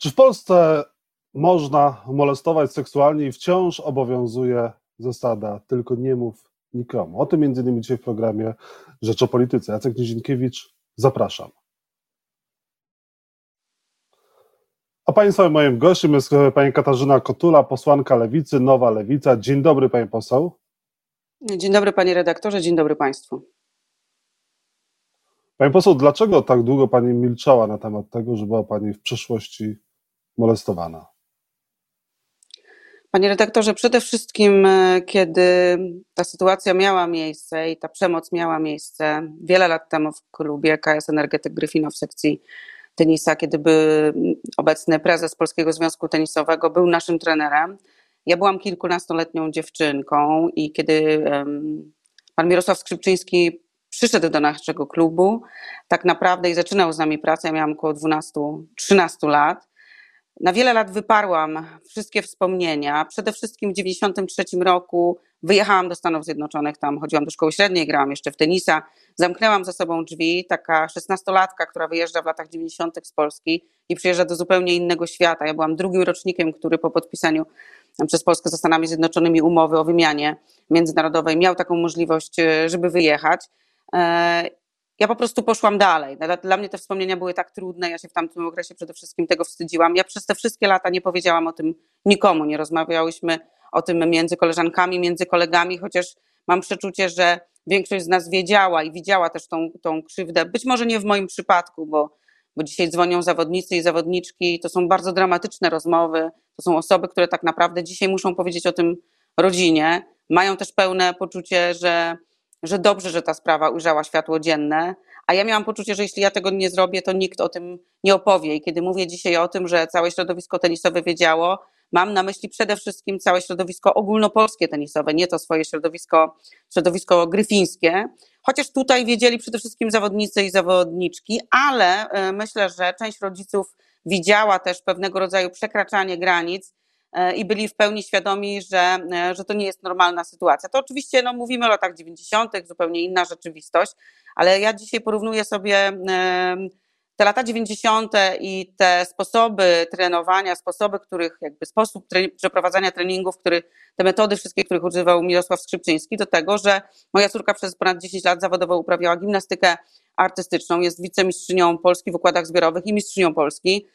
Czy w Polsce można molestować seksualnie i wciąż obowiązuje zasada tylko nie mów nikomu? O tym między innymi dzisiaj w programie Rzecz o Polityce. Jacek Nizinkiewicz, zapraszam. A Państwa moim gościem jest pani Katarzyna Kotula, posłanka Lewicy, Nowa Lewica. Dzień dobry, pani poseł. Dzień dobry, panie redaktorze, dzień dobry państwu. Pani poseł, dlaczego tak długo pani milczała na temat tego, że była pani w przeszłości molestowana? Panie redaktorze, przede wszystkim, e, kiedy ta sytuacja miała miejsce i ta przemoc miała miejsce wiele lat temu w klubie KS Energetyk Gryfino w sekcji tenisa, kiedy by obecny prezes Polskiego Związku Tenisowego był naszym trenerem. Ja byłam kilkunastoletnią dziewczynką i kiedy pan Mirosław Skrzypczyński przyszedł do naszego klubu, tak naprawdę i zaczynał z nami pracę, ja miałam około 12-13 lat, na wiele lat wyparłam wszystkie wspomnienia. Przede wszystkim w 1993 roku wyjechałam do Stanów Zjednoczonych, tam chodziłam do szkoły średniej, grałam jeszcze w tenisa. Zamknęłam za sobą drzwi, taka szesnastolatka, która wyjeżdża w latach 90. z Polski i przyjeżdża do zupełnie innego świata. Ja byłam drugim rocznikiem, który po podpisaniu przez Polskę ze Stanami Zjednoczonymi umowy o wymianie międzynarodowej miał taką możliwość, e, żeby wyjechać. Ja po prostu poszłam dalej. Dla mnie te wspomnienia były tak trudne, ja się w tamtym okresie przede wszystkim tego wstydziłam. Ja przez te wszystkie lata nie powiedziałam o tym nikomu, nie rozmawiałyśmy o tym między koleżankami, między kolegami, chociaż mam przeczucie, że większość z nas wiedziała i widziała też tą, tą krzywdę. Być może nie w moim przypadku, bo, bo dzisiaj dzwonią zawodnicy i zawodniczki, to są bardzo dramatyczne rozmowy, to są osoby, które tak naprawdę dzisiaj muszą powiedzieć o tym rodzinie, mają też pełne poczucie, że że dobrze, że ta sprawa ujrzała światło dzienne, a ja miałam poczucie, że jeśli ja tego nie zrobię, to nikt o tym nie opowie. I kiedy mówię dzisiaj o tym, że całe środowisko tenisowe wiedziało, mam na myśli przede wszystkim całe środowisko ogólnopolskie tenisowe, nie to swoje środowisko, środowisko gryfińskie. Chociaż tutaj wiedzieli przede wszystkim zawodnicy i zawodniczki, ale e, myślę, że część rodziców widziała też pewnego rodzaju przekraczanie granic i byli w pełni świadomi, że, e, że to nie jest normalna sytuacja. To oczywiście no, mówimy o latach 90., zupełnie inna rzeczywistość, ale ja dzisiaj porównuję sobie e, te lata 90. i te sposoby trenowania, sposoby, których jakby sposób przeprowadzania treningów, który, te metody wszystkie, których używał Mirosław Skrzypczyński, do tego, że moja córka przez ponad 10 lat zawodowo uprawiała gimnastykę artystyczną, jest wicemistrzynią Polski w układach zbiorowych i mistrzynią Polski.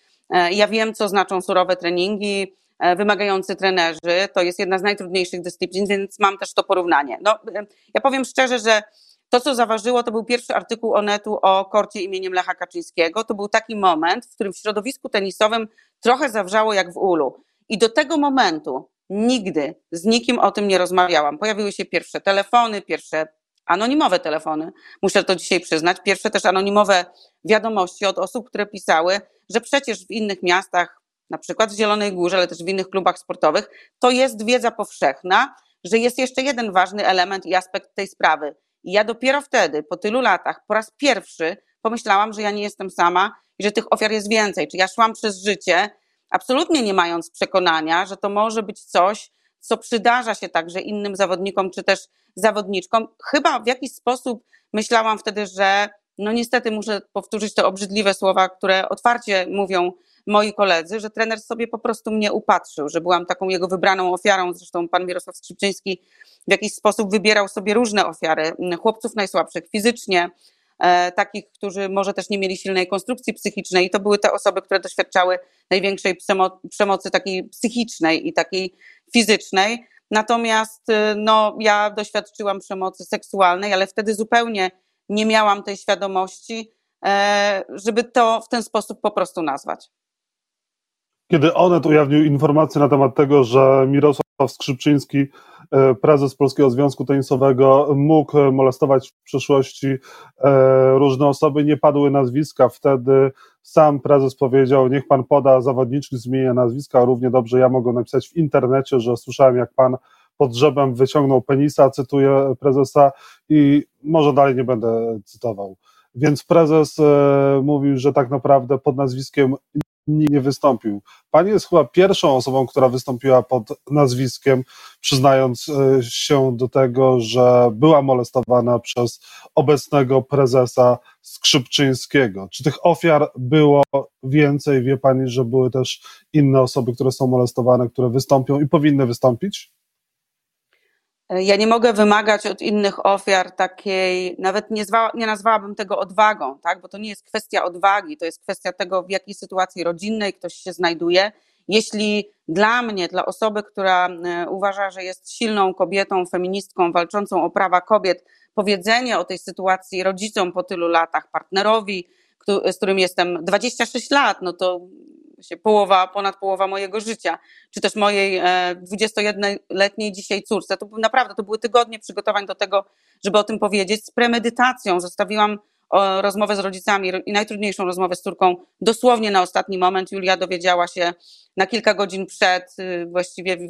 Ja wiem, co znaczą surowe treningi, E, wymagający trenerzy. To jest jedna z najtrudniejszych dyscyplin, więc mam też to porównanie. No, e, ja powiem szczerze, że to, co zaważyło, to był pierwszy artykuł Onetu o korcie imieniem Lecha Kaczyńskiego. To był taki moment, w którym w środowisku tenisowym trochę zawrzało jak w ulu. I do tego momentu nigdy z nikim o tym nie rozmawiałam. Pojawiły się pierwsze telefony, pierwsze anonimowe telefony, muszę to dzisiaj przyznać, pierwsze też anonimowe wiadomości od osób, które pisały, że przecież w innych miastach na przykład w Zielonej Górze, ale też w innych klubach sportowych, to jest wiedza powszechna, że jest jeszcze jeden ważny element i aspekt tej sprawy. I ja dopiero wtedy, po tylu latach, po raz pierwszy pomyślałam, że ja nie jestem sama i że tych ofiar jest więcej. Czy ja szłam przez życie, absolutnie nie mając przekonania, że to może być coś, co przydarza się także innym zawodnikom czy też zawodniczkom. Chyba w jakiś sposób myślałam wtedy, że no niestety muszę powtórzyć te obrzydliwe słowa, które otwarcie mówią moi koledzy, że trener sobie po prostu mnie upatrzył, że byłam taką jego wybraną ofiarą. Zresztą pan Mirosław Skrzypczyński w jakiś sposób wybierał sobie różne ofiary, chłopców najsłabszych fizycznie, e, takich, którzy może też nie mieli silnej konstrukcji psychicznej. I to były te osoby, które doświadczały największej przemocy takiej psychicznej i takiej fizycznej. Natomiast e, no, ja doświadczyłam przemocy seksualnej, ale wtedy zupełnie nie miałam tej świadomości, e, żeby to w ten sposób po prostu nazwać. Kiedy Onet ujawnił informację na temat tego, że Mirosław Skrzypczyński, e, prezes Polskiego Związku Tenisowego, mógł molestować w przeszłości e, różne osoby, nie padły nazwiska. Wtedy sam prezes powiedział, niech pan poda zawodniczki z imienia nazwiska, równie dobrze ja mogę napisać w internecie, że słyszałem jak pan pod drzewem wyciągnął penisa, cytuję prezesa i może dalej nie będę cytował. Więc prezes e, mówił, że tak naprawdę pod nazwiskiem nie wystąpił. Pani jest chyba pierwszą osobą, która wystąpiła pod nazwiskiem, przyznając e, się do tego, że była molestowana przez obecnego prezesa Skrzypczyńskiego. Czy tych ofiar było więcej? Wie Pani, że były też inne osoby, które są molestowane, które wystąpią i powinny wystąpić? Ja nie mogę wymagać od innych ofiar takiej, nawet nie, zwa, nie nazwałabym tego odwagą, tak? bo to nie jest kwestia odwagi, to jest kwestia tego, w jakiej sytuacji rodzinnej ktoś się znajduje. Jeśli dla mnie, dla osoby, która e, uważa, że jest silną kobietą, feministką, walczącą o prawa kobiet, powiedzenie o tej sytuacji rodzicom po tylu latach, partnerowi, z którym jestem 26 lat, no to połowa, ponad połowa mojego życia, czy też mojej 21-letniej e, dzisiaj córce. To naprawdę to były tygodnie przygotowań do tego, żeby o tym powiedzieć. Z premedytacją zostawiłam rozmowę z rodzicami i najtrudniejszą rozmowę z córką dosłownie na ostatni moment. Julia dowiedziała się na kilka godzin przed, y, właściwie w,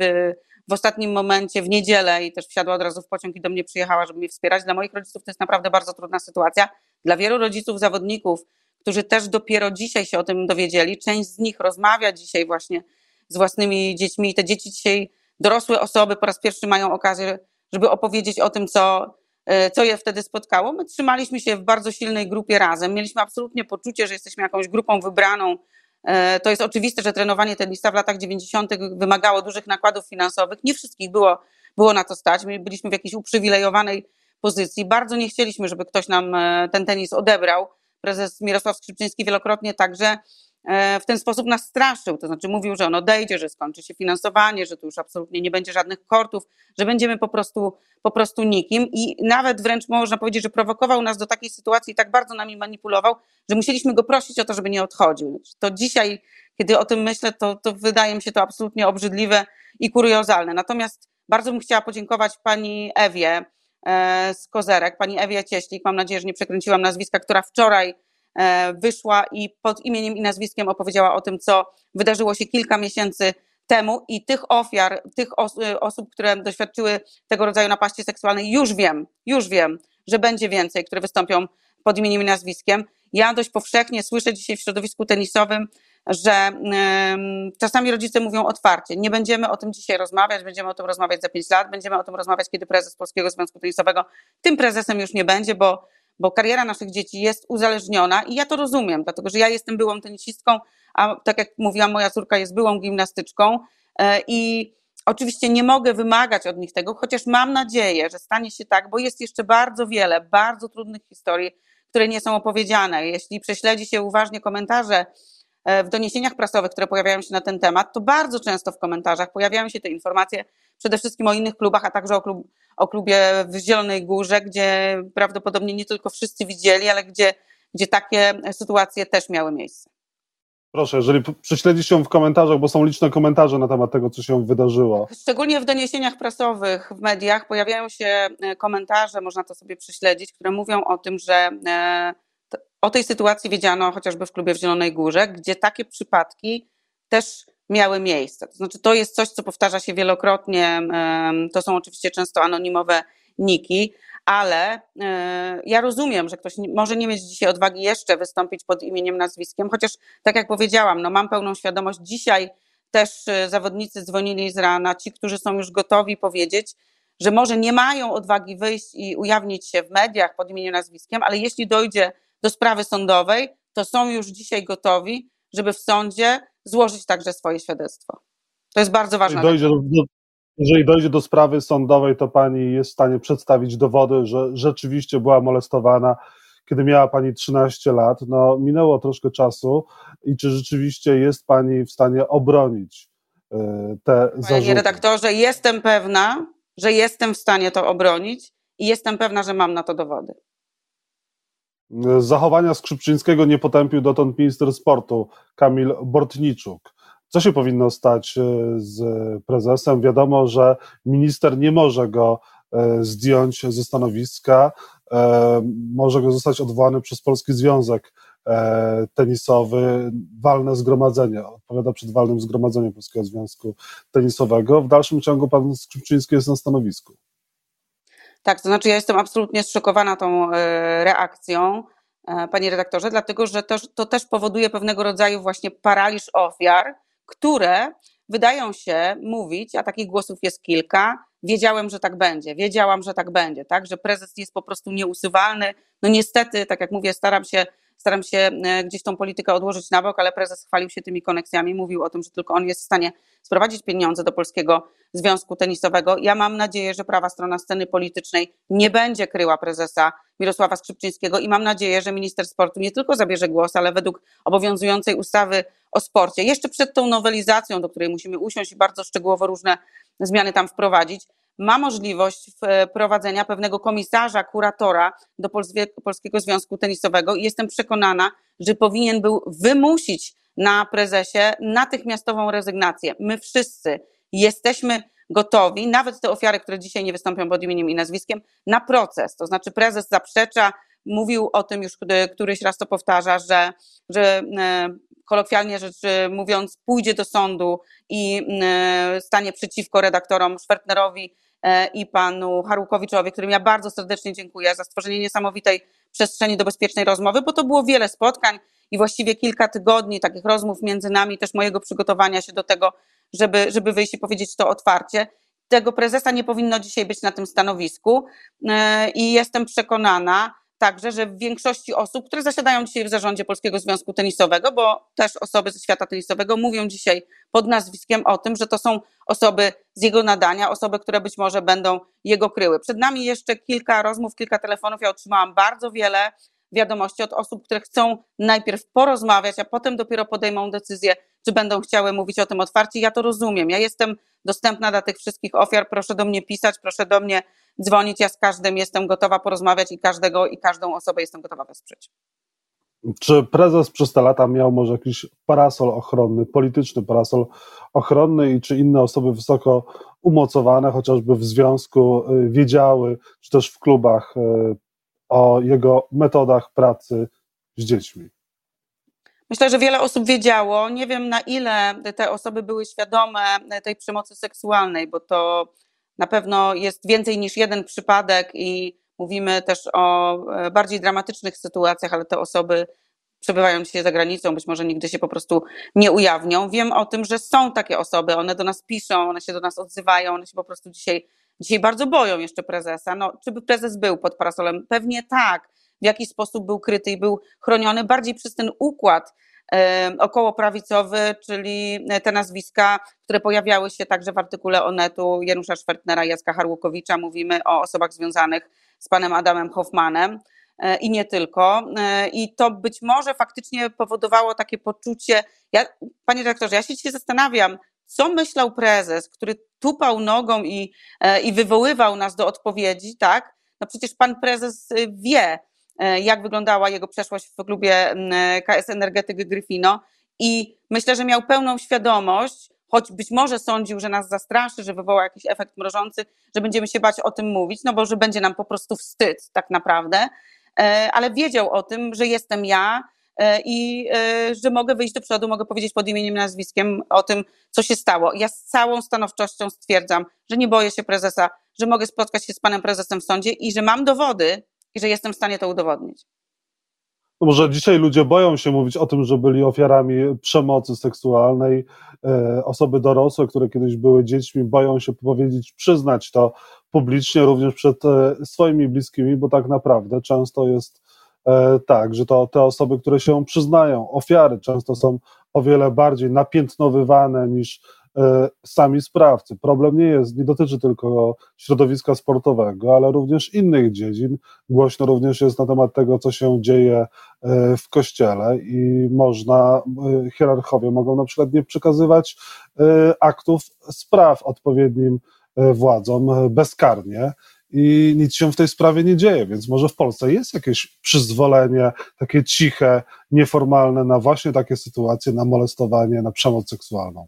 w ostatnim momencie, w niedzielę i też wsiadła od razu w pociąg i do mnie przyjechała, żeby mnie wspierać. Dla moich rodziców to jest naprawdę bardzo trudna sytuacja. Dla wielu rodziców, zawodników, którzy też dopiero dzisiaj się o tym dowiedzieli. Część z nich rozmawia dzisiaj właśnie z własnymi dziećmi i te dzieci dzisiaj, dorosłe osoby po raz pierwszy mają okazję, żeby opowiedzieć o tym, co, e, co je wtedy spotkało. My trzymaliśmy się w bardzo silnej grupie razem. Mieliśmy absolutnie poczucie, że jesteśmy jakąś grupą wybraną. E, to jest oczywiste, że trenowanie tenisa w latach 90. wymagało dużych nakładów finansowych. Nie wszystkich było, było na to stać. My byliśmy w jakiejś uprzywilejowanej pozycji. Bardzo nie chcieliśmy, żeby ktoś nam e, ten tenis odebrał prezes Mirosław Skrzypczyński wielokrotnie także e, w ten sposób nas straszył, to znaczy mówił, że on odejdzie, że skończy się finansowanie, że tu już absolutnie nie będzie żadnych kortów, że będziemy po prostu, po prostu nikim i nawet wręcz można powiedzieć, że prowokował nas do takiej sytuacji i tak bardzo nami manipulował, że musieliśmy go prosić o to, żeby nie odchodził. To dzisiaj, kiedy o tym myślę, to, to wydaje mi się to absolutnie obrzydliwe i kuriozalne. Natomiast bardzo bym chciała podziękować pani Ewie, z Kozerek, pani Ewie Cieślik, mam nadzieję, że nie przekręciłam nazwiska, która wczoraj e, wyszła i pod imieniem i nazwiskiem opowiedziała o tym, co wydarzyło się kilka miesięcy temu i tych ofiar, tych e, osób, które doświadczyły tego rodzaju napaści seksualnej, już wiem, już wiem, że będzie więcej, które wystąpią pod imieniem i nazwiskiem. Ja dość powszechnie słyszę dzisiaj w środowisku tenisowym, że czasami rodzice mówią otwarcie, nie będziemy o tym dzisiaj rozmawiać, będziemy o tym rozmawiać za pięć lat, będziemy o tym rozmawiać, kiedy prezes Polskiego Związku Tenisowego tym prezesem już nie będzie, bo, bo kariera naszych dzieci jest uzależniona i ja to rozumiem, dlatego że ja jestem byłą tenisistką, a tak jak mówiłam, moja córka jest byłą gimnastyczką e, i Oczywiście nie mogę wymagać od nich tego, chociaż mam nadzieję, że stanie się tak, bo jest jeszcze bardzo wiele bardzo trudnych historii, które nie są opowiedziane. Jeśli prześledzi się uważnie komentarze w doniesieniach prasowych, które pojawiają się na ten temat, to bardzo często w komentarzach pojawiają się te informacje przede wszystkim o innych klubach, a także o, klub, o klubie w Zielonej Górze, gdzie prawdopodobnie nie tylko wszyscy widzieli, ale gdzie, gdzie takie sytuacje też miały miejsce. Proszę, jeżeli prześledzi się w komentarzach, bo są liczne komentarze na temat tego, co się wydarzyło. Szczególnie w doniesieniach prasowych, w mediach pojawiają się e, komentarze, można to sobie prześledzić, które mówią o tym, że e, o tej sytuacji wiedziano chociażby w klubie w Zielonej Górze, gdzie takie przypadki też miały miejsce. To znaczy, to jest coś, co powtarza się wielokrotnie. To są oczywiście często anonimowe niki, ale e, ja rozumiem, że ktoś może nie mieć dzisiaj odwagi jeszcze wystąpić pod imieniem, nazwiskiem, chociaż tak jak powiedziałam, no mam pełną świadomość. Dzisiaj też e, zawodnicy dzwonili z rana, ci, którzy są już gotowi powiedzieć, że może nie mają odwagi wyjść i ujawnić się w mediach pod imieniem, nazwiskiem, ale jeśli dojdzie do sprawy sądowej, to są już dzisiaj gotowi, żeby w sądzie złożyć także swoje świadectwo. To jest bardzo ważne. Jeżeli dojdzie do, jeżeli dojdzie do sprawy sądowej, to pani jest w stanie przedstawić dowody, że rzeczywiście była molestowana, kiedy miała pani 13 lat. No, minęło troszkę czasu i czy rzeczywiście jest pani w stanie obronić y, te Panie zarzuty? Panie redaktorze, jestem pewna, że jestem w stanie to obronić i jestem pewna, że mam na to dowody. Zachowania Skrzypczyńskiego nie potępił dotąd minister sportu Kamil Bortniczuk. Co się powinno stać e, z prezesem? Wiadomo, że minister nie może go e, zdjąć ze stanowiska, e, może go zostać odwołany przez Polski Związek Tenisowy, walne zgromadzenie, odpowiada przed walnym zgromadzeniem Polskiego Związku Tenisowego. W dalszym ciągu pan Skrzypczyński jest na stanowisku. Tak, to znaczy ja jestem absolutnie zszokowana tą e, reakcją. panie redaktorze, dlatego że to, to też powoduje pewnego rodzaju właśnie paraliż ofiar, które wydają się mówić, a takich głosów jest kilka, wiedziałem, że tak będzie, wiedziałam, że tak będzie, tak, że prezes jest po prostu nieusuwalny. No niestety, tak jak mówię, staram się staram się e, gdzieś tą politykę odłożyć na bok, ale prezes chwalił się tymi koneksjami, mówił o tym, że tylko on jest w stanie sprowadzić pieniądze do Polskiego Związku Tenisowego. Ja mam nadzieję, że prawa strona sceny politycznej nie będzie kryła prezesa Mirosława Skrzypczyńskiego i mam nadzieję, że minister sportu nie tylko zabierze głos, ale według obowiązującej ustawy o sporcie, jeszcze przed tą nowelizacją, do której musimy usiąść i bardzo szczegółowo różne zmiany tam wprowadzić, ma możliwość wprowadzenia pewnego komisarza, kuratora do Polskiego Związku Tenisowego i jestem przekonana, że powinien był wymusić na prezesie natychmiastową rezygnację. My wszyscy jesteśmy gotowi, nawet te ofiary, które dzisiaj nie wystąpią pod imieniem i nazwiskiem, na proces. To znaczy prezes zaprzecza, mówił o tym już któryś raz to powtarza, że, że e, kolokwialnie rzecz mówiąc, pójdzie do sądu i e, stanie przeciwko redaktorom Szwertnerowi E, i panu Harłukowiczowi, którym ja bardzo serdecznie dziękuję za stworzenie niesamowitej przestrzeni do bezpiecznej rozmowy, bo to było wiele spotkań i właściwie kilka tygodni takich rozmów między nami, też mojego przygotowania się do tego, żeby, żeby wyjść i powiedzieć to otwarcie. Tego prezesa nie powinno dzisiaj być na tym stanowisku e, i jestem przekonana, także, że w większości osób, które zasiadają dzisiaj w zarządzie Polskiego Związku Tenisowego, bo też osoby ze świata tenisowego mówią dzisiaj pod nazwiskiem o tym, że to są osoby z jego nadania, osoby, które być może będą jego kryły. Przed nami jeszcze kilka rozmów, kilka telefonów. Ja otrzymałam bardzo wiele wiadomości od osób, które chcą najpierw porozmawiać, a potem dopiero podejmą decyzję, czy będą chciały mówić o tym otwarcie. Ja to rozumiem. Ja jestem dostępna dla tych wszystkich ofiar. Proszę do mnie pisać, proszę do mnie dzwonić. Ja z każdym jestem gotowa porozmawiać i każdego i każdą osobę jestem gotowa wesprzeć. Czy prezes przez te lata miał może jakiś parasol ochronny, polityczny parasol ochronny i czy inne osoby wysoko umocowane, chociażby w związku, y, wiedziały, czy też w klubach y, o jego metodach pracy z dziećmi? Myślę, że wiele osób wiedziało. Nie wiem, na ile te osoby były świadome tej przemocy seksualnej, bo to na pewno jest więcej niż jeden przypadek i mówimy też o e, bardziej dramatycznych sytuacjach, ale te osoby przebywają dzisiaj za granicą, być może nigdy się po prostu nie ujawnią. Wiem o tym, że są takie osoby, one do nas piszą, one się do nas odzywają, one się po prostu dzisiaj, dzisiaj bardzo boją jeszcze prezesa. No, czy by prezes był pod parasolem? Pewnie tak. W jaki sposób był kryty i był chroniony bardziej przez ten układ okołoprawicowy, czyli te nazwiska, które pojawiały się także w artykule Onetu Janusza Szwertnera i Jacka Harłukowicza. Mówimy o osobach związanych z panem Adamem Hoffmanem e, i nie tylko. E, I to być może faktycznie powodowało takie poczucie. Ja, panie dyrektorze, ja się dzisiaj zastanawiam, co myślał prezes, który tupał nogą i, e, i wywoływał nas do odpowiedzi, tak? No przecież pan prezes wie, E, jak wyglądała jego przeszłość w klubie KS Energetyk Gryfino i myślę, że miał pełną świadomość, choć być może sądził, że nas zastraszy, że wywoła jakiś efekt mrożący, że będziemy się bać o tym mówić, no bo że będzie nam po prostu wstyd tak naprawdę, e, ale wiedział o tym, że jestem ja e, i że mogę wyjść do przodu, mogę powiedzieć pod imieniem, nazwiskiem o tym, co się stało. Ja z całą stanowczością stwierdzam, że nie boję się prezesa, że mogę spotkać się z panem prezesem w sądzie i że mam dowody, i że jestem w stanie to udowodnić. No może dzisiaj ludzie boją się mówić o tym, że byli ofiarami przemocy seksualnej. E, osoby dorosłe, które kiedyś były dziećmi, boją się powiedzieć, przyznać to publicznie, również przed e, swoimi bliskimi, bo tak naprawdę często jest e, tak, że to te osoby, które się przyznają, ofiary, często są o wiele bardziej napiętnowywane niż sami sprawcy. Problem nie jest, nie dotyczy tylko środowiska sportowego, ale również innych dziedzin. Głośno również jest na temat tego, co się dzieje e, w kościele i można, e, hierarchowie mogą na przykład nie przekazywać aktów spraw odpowiednim władzom bezkarnie i nic się w tej sprawie nie dzieje, więc może w Polsce jest jakieś przyzwolenie, takie ciche, nieformalne na właśnie takie sytuacje, na molestowanie, na przemoc seksualną.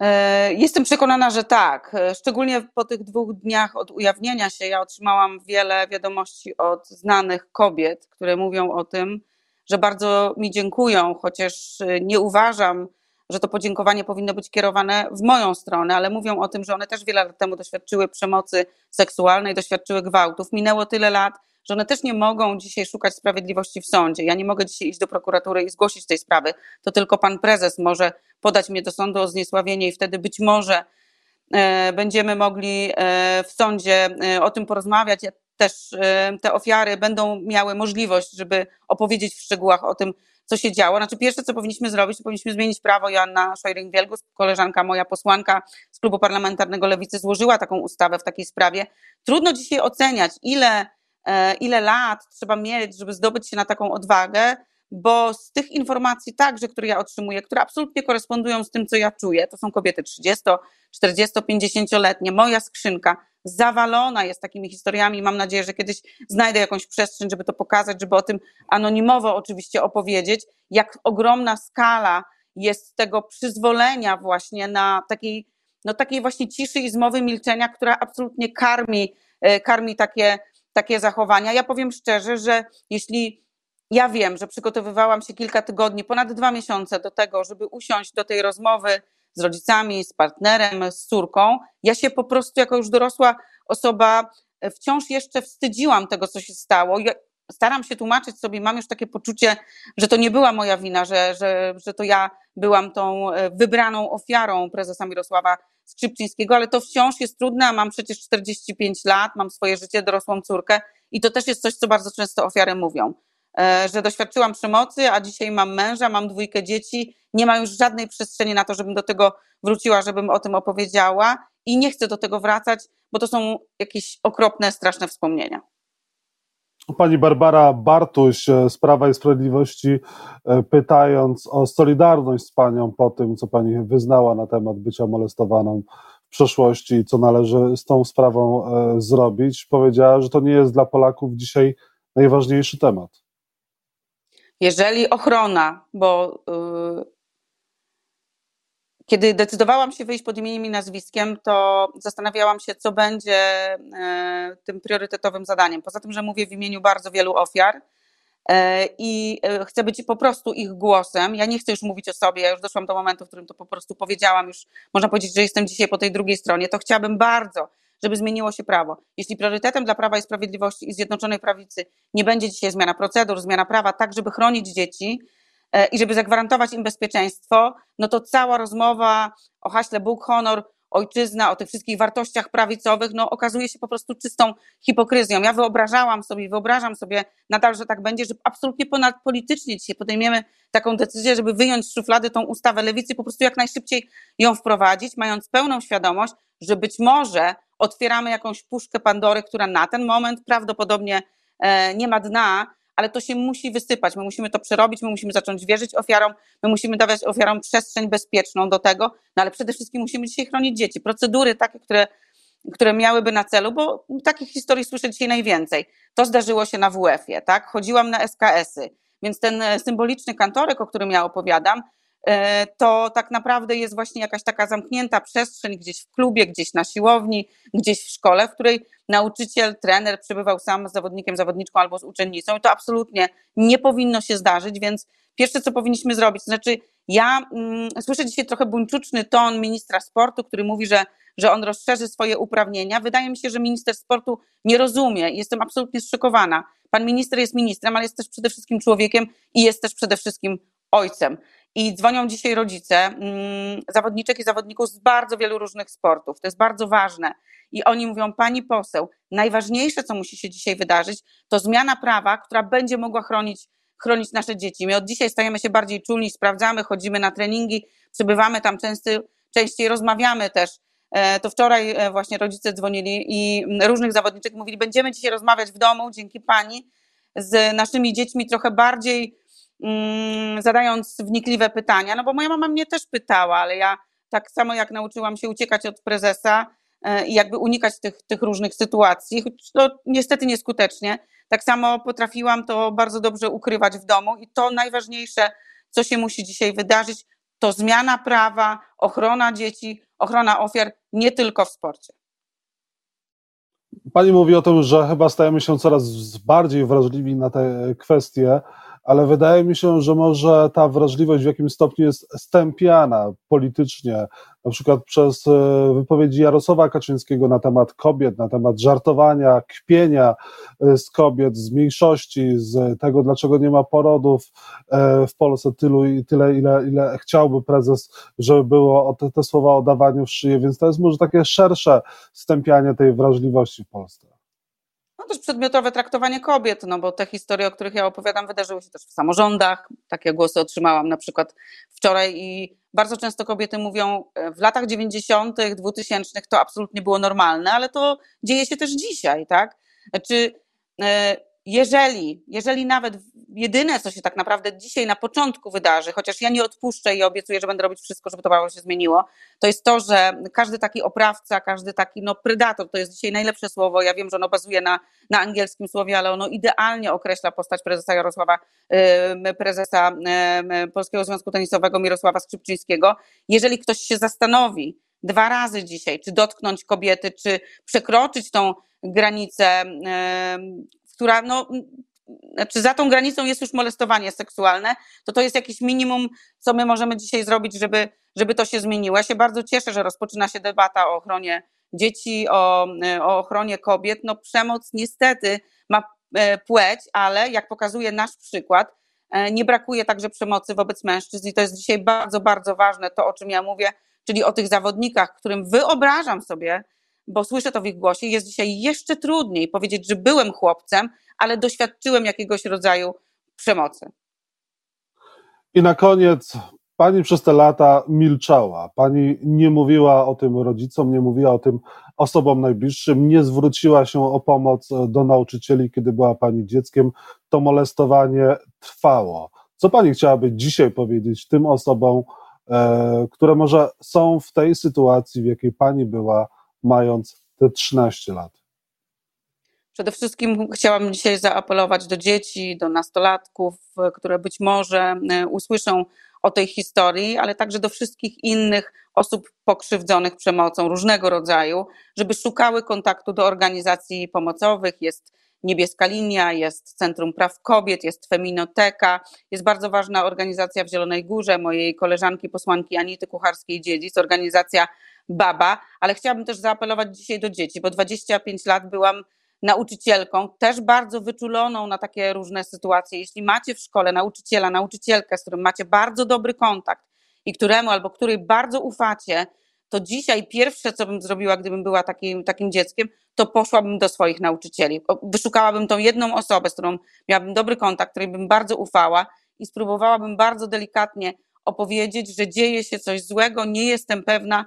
E, jestem przekonana, że tak. E, szczególnie po tych dwóch dniach od ujawnienia się, ja otrzymałam wiele wiadomości od znanych kobiet, które mówią o tym, że bardzo mi dziękują, chociaż e, nie uważam, że to podziękowanie powinno być kierowane w moją stronę, ale mówią o tym, że one też wiele lat temu doświadczyły przemocy seksualnej, doświadczyły gwałtów. Minęło tyle lat, że one też nie mogą dzisiaj szukać sprawiedliwości w sądzie. Ja nie mogę dzisiaj iść do prokuratury i zgłosić tej sprawy. To tylko pan prezes może podać mnie do sądu o zniesławienie i wtedy być może e, będziemy mogli e, w sądzie e, o tym porozmawiać. Też te ofiary będą miały możliwość, żeby opowiedzieć w szczegółach o tym, co się działo. Znaczy pierwsze, co powinniśmy zrobić, to powinniśmy zmienić prawo. Joanna Szojring-Wielgus, koleżanka moja posłanka z klubu parlamentarnego Lewicy, złożyła taką ustawę w takiej sprawie. Trudno dzisiaj oceniać, ile, ile lat trzeba mieć, żeby zdobyć się na taką odwagę, bo z tych informacji także, które ja otrzymuję, które absolutnie korespondują z tym, co ja czuję, to są kobiety 30, 40, 50-letnie, moja skrzynka zawalona jest takimi historiami. Mam nadzieję, że kiedyś znajdę jakąś przestrzeń, żeby to pokazać, żeby o tym anonimowo oczywiście opowiedzieć, jak ogromna skala jest tego przyzwolenia właśnie na takiej, no takiej właśnie ciszy i zmowy milczenia, która absolutnie karmi, e, karmi takie, takie zachowania. Ja powiem szczerze, że jeśli ja wiem, że przygotowywałam się kilka tygodni, ponad dwa miesiące do tego, żeby usiąść do tej rozmowy z rodzicami, z partnerem, z córką. Ja się po prostu jako już dorosła osoba e, wciąż jeszcze wstydziłam tego, co się stało. Ja staram się tłumaczyć sobie, mam już takie poczucie, że to nie była moja wina, że, że, że to ja byłam tą e, wybraną ofiarą prezesa Mirosława Skrzypczyńskiego, ale to wciąż jest trudne, a mam przecież 45 lat, mam swoje życie, dorosłą córkę i to też jest coś, co bardzo często ofiary mówią E, że doświadczyłam przemocy, a dzisiaj mam męża, mam dwójkę dzieci, nie ma już żadnej przestrzeni na to, żebym do tego wróciła, żebym o tym opowiedziała i nie chcę do tego wracać, bo to są jakieś okropne, straszne wspomnienia. Pani Barbara Bartuś e, z Prawa i Sprawiedliwości, e, pytając o solidarność z Panią po tym, co Pani wyznała na temat bycia molestowaną w przeszłości i co należy z tą sprawą zrobić, powiedziała, że to nie jest dla Polaków dzisiaj najważniejszy temat. Jeżeli ochrona, bo yy, kiedy decydowałam się wyjść pod imieniem i nazwiskiem, to zastanawiałam się, co będzie yy, tym priorytetowym zadaniem. Poza tym, że mówię w imieniu bardzo wielu ofiar yy, i y, chcę być po prostu ich głosem. Ja nie chcę już mówić o sobie, ja już doszłam do momentu, w którym to po prostu powiedziałam, już można powiedzieć, że jestem dzisiaj po tej drugiej stronie. To chciałabym bardzo, żeby zmieniło się prawo. Jeśli priorytetem dla Prawa i Sprawiedliwości i Zjednoczonej Prawicy nie będzie dzisiaj zmiana procedur, zmiana prawa, tak żeby chronić dzieci e, i żeby zagwarantować im bezpieczeństwo, no to cała rozmowa o haśle Bóg, honor, ojczyzna, o tych wszystkich wartościach prawicowych, no okazuje się po prostu czystą hipokryzją. Ja wyobrażałam sobie, wyobrażam sobie nadal, że tak będzie, że absolutnie ponadpolitycznie dzisiaj podejmiemy taką decyzję, żeby wyjąć z szuflady tą ustawę lewicy, po prostu jak najszybciej ją wprowadzić, mając pełną świadomość, że być może otwieramy jakąś puszkę Pandory, która na ten moment prawdopodobnie e, nie ma dna, ale to się musi wysypać. My musimy to przerobić, my musimy zacząć wierzyć ofiarom, my musimy dawać ofiarom przestrzeń bezpieczną do tego, no ale przede wszystkim musimy dzisiaj chronić dzieci. Procedury takie, które, które miałyby na celu, bo takich historii słyszę dzisiaj najwięcej. To zdarzyło się na WF-ie, tak? Chodziłam na SKS-y, więc ten e, symboliczny kantorek, o którym ja opowiadam, to tak naprawdę jest właśnie jakaś taka zamknięta przestrzeń gdzieś w klubie, gdzieś na siłowni, gdzieś w szkole, w której nauczyciel, trener przebywał sam z zawodnikiem, zawodniczką albo z uczennicą i to absolutnie nie powinno się zdarzyć, więc pierwsze co powinniśmy zrobić, to znaczy ja mm, słyszę dzisiaj trochę buńczuczny ton ministra sportu, który mówi, że, że on rozszerzy swoje uprawnienia. Wydaje mi się, że minister sportu nie rozumie jestem absolutnie zszokowana. Pan minister jest ministrem, ale jest też przede wszystkim człowiekiem i jest też przede wszystkim ojcem. I dzwonią dzisiaj rodzice mm, zawodniczek i zawodników z bardzo wielu różnych sportów. To jest bardzo ważne. I oni mówią, pani poseł, najważniejsze, co musi się dzisiaj wydarzyć, to zmiana prawa, która będzie mogła chronić, chronić nasze dzieci. My od dzisiaj stajemy się bardziej czulni, sprawdzamy, chodzimy na treningi, przybywamy tam częściej, rozmawiamy też. E, to wczoraj e, właśnie rodzice dzwonili i różnych zawodniczek mówili, będziemy dzisiaj rozmawiać w domu, dzięki pani, z naszymi dziećmi trochę bardziej zadając wnikliwe pytania, no bo moja mama mnie też pytała, ale ja tak samo jak nauczyłam się uciekać od prezesa e, i jakby unikać tych, tych różnych sytuacji, choć to niestety nieskutecznie, tak samo potrafiłam to bardzo dobrze ukrywać w domu i to najważniejsze, co się musi dzisiaj wydarzyć, to zmiana prawa, ochrona dzieci, ochrona ofiar, nie tylko w sporcie. Pani mówi o tym, że chyba stajemy się coraz bardziej wrażliwi na te kwestie ale wydaje mi się, że może ta wrażliwość w jakimś stopniu jest stępiana politycznie, na przykład przez e, wypowiedzi Jarosława Kaczyńskiego na temat kobiet, na temat żartowania, kpienia e, z kobiet, z mniejszości, z tego, dlaczego nie ma porodów e, w Polsce tylu i tyle, ile, ile chciałby prezes, żeby było te, te słowa o dawaniu w szyję, więc to jest może takie szersze stępianie tej wrażliwości w Polsce też przedmiotowe traktowanie kobiet, no bo te historie, o których ja opowiadam, wydarzyły się też w samorządach. Takie głosy otrzymałam na przykład wczoraj i bardzo często kobiety mówią, e, w latach 90., 2000 to absolutnie było normalne, ale to dzieje się też dzisiaj, tak? Czy e, jeżeli, jeżeli nawet jedyne, co się tak naprawdę dzisiaj na początku wydarzy, chociaż ja nie odpuszczę i obiecuję, że będę robić wszystko, żeby to prawo się zmieniło, to jest to, że każdy taki oprawca, każdy taki no, predator, to jest dzisiaj najlepsze słowo, ja wiem, że ono bazuje na, na angielskim słowie, ale ono idealnie określa postać prezesa Jarosława, prezesa Polskiego Związku Tenisowego Mirosława Skrzypczyńskiego. Jeżeli ktoś się zastanowi dwa razy dzisiaj, czy dotknąć kobiety, czy przekroczyć tą granicę która no, znaczy za tą granicą jest już molestowanie seksualne, to to jest jakieś minimum, co my możemy dzisiaj zrobić, żeby, żeby to się zmieniło. Ja się bardzo cieszę, że rozpoczyna się debata o ochronie dzieci, o, o ochronie kobiet. No przemoc niestety ma e, płeć, ale jak pokazuje nasz przykład, e, nie brakuje także przemocy wobec mężczyzn i to jest dzisiaj bardzo, bardzo ważne, to o czym ja mówię, czyli o tych zawodnikach, którym wyobrażam sobie, bo słyszę to w ich głosie, jest dzisiaj jeszcze trudniej powiedzieć, że byłem chłopcem, ale doświadczyłem jakiegoś rodzaju przemocy. I na koniec, pani przez te lata milczała. Pani nie mówiła o tym rodzicom, nie mówiła o tym osobom najbliższym, nie zwróciła się o pomoc do nauczycieli, kiedy była pani dzieckiem. To molestowanie trwało. Co pani chciałaby dzisiaj powiedzieć tym osobom, e, które może są w tej sytuacji, w jakiej pani była mając te 13 lat? Przede wszystkim chciałabym dzisiaj zaapelować do dzieci, do nastolatków, które być może e, usłyszą o tej historii, ale także do wszystkich innych osób pokrzywdzonych przemocą różnego rodzaju, żeby szukały kontaktu do organizacji pomocowych. Jest Niebieska Linia, jest Centrum Praw Kobiet, jest Feminoteka, jest bardzo ważna organizacja w Zielonej Górze, mojej koleżanki posłanki Anity Kucharskiej-Dziedzic, organizacja Baba, ale chciałabym też zaapelować dzisiaj do dzieci, bo 25 lat byłam nauczycielką, też bardzo wyczuloną na takie różne sytuacje. Jeśli macie w szkole nauczyciela, nauczycielkę, z którym macie bardzo dobry kontakt i któremu albo której bardzo ufacie, to dzisiaj pierwsze, co bym zrobiła, gdybym była takim, takim dzieckiem, to poszłabym do swoich nauczycieli. Wyszukałabym tą jedną osobę, z którą miałabym dobry kontakt, której bym bardzo ufała i spróbowałabym bardzo delikatnie opowiedzieć, że dzieje się coś złego, nie jestem pewna,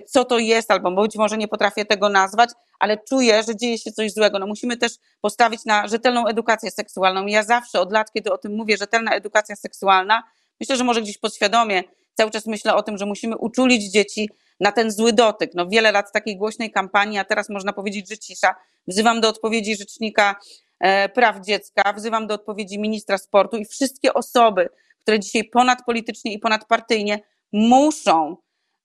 co to jest, albo być może nie potrafię tego nazwać, ale czuję, że dzieje się coś złego. No musimy też postawić na rzetelną edukację seksualną. Ja zawsze od lat, kiedy o tym mówię, rzetelna edukacja seksualna, myślę, że może gdzieś podświadomie cały czas myślę o tym, że musimy uczulić dzieci na ten zły dotyk. No wiele lat takiej głośnej kampanii, a teraz można powiedzieć, że cisza. Wzywam do odpowiedzi Rzecznika e, Praw Dziecka, wzywam do odpowiedzi ministra sportu i wszystkie osoby, które dzisiaj ponadpolitycznie i ponadpartyjnie muszą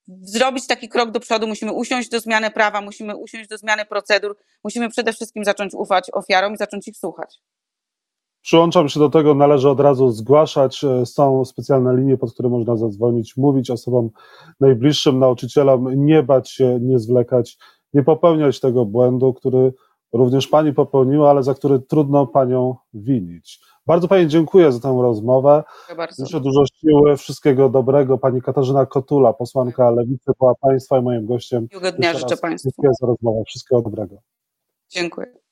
zrobić taki krok do przodu, musimy usiąść do zmiany prawa, musimy usiąść do zmiany procedur, musimy przede wszystkim zacząć ufać ofiarom i zacząć ich słuchać. Przyłączam się do tego, należy od razu zgłaszać. E, są specjalne linie, pod które można zadzwonić, mówić osobom najbliższym, nauczycielom, nie bać się, nie zwlekać, nie popełniać tego błędu, który również pani popełniła, ale za który trudno panią winić. Bardzo Pani dziękuję za tę rozmowę. Życzę dużo siły, wszystkiego dobrego. Pani Katarzyna Kotula, posłanka Lewicy, była Państwa i moim gościem. Miłego dnia życzę Państwu. Dziękuję za rozmowę. Wszystkiego dobrego. Dziękuję.